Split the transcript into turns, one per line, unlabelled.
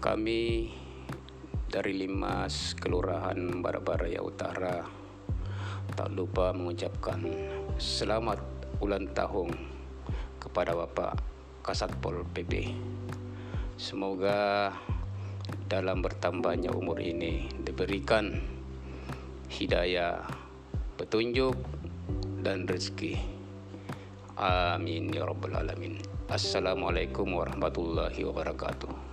kami dari Limas Kelurahan Barabaraya Utara tak lupa mengucapkan selamat ulang tahun kepada Bapak Kasatpol PP. Semoga dalam bertambahnya umur ini diberikan hidayah, petunjuk dan rezeki. Amin ya rabbal alamin. Assalamualaikum warahmatullahi wabarakatuh.